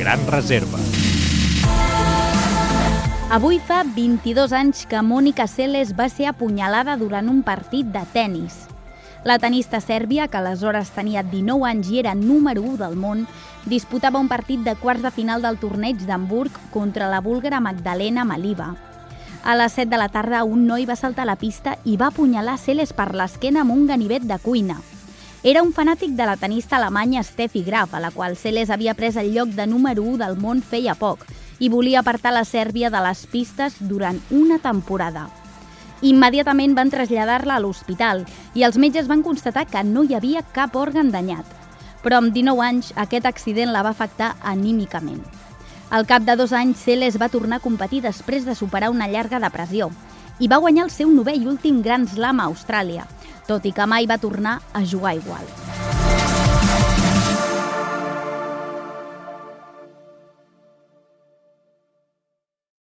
gran reserva. Avui fa 22 anys que Mònica Seles va ser apunyalada durant un partit de tennis. La tenista sèrbia, que aleshores tenia 19 anys i era número 1 del món, disputava un partit de quarts de final del torneig d'Hamburg contra la búlgara Magdalena Maliva. A les 7 de la tarda, un noi va saltar a la pista i va apunyalar Seles per l'esquena amb un ganivet de cuina. Era un fanàtic de la tenista alemanya Steffi Graf, a la qual Seles havia pres el lloc de número 1 del món feia poc, i volia apartar la Sèrbia de les pistes durant una temporada. Immediatament van traslladar-la a l'hospital i els metges van constatar que no hi havia cap òrgan danyat. Però amb 19 anys aquest accident la va afectar anímicament. Al cap de dos anys, Celes va tornar a competir després de superar una llarga depressió i va guanyar el seu novè i últim Grand Slam a Austràlia, tot i que mai va tornar a jugar igual.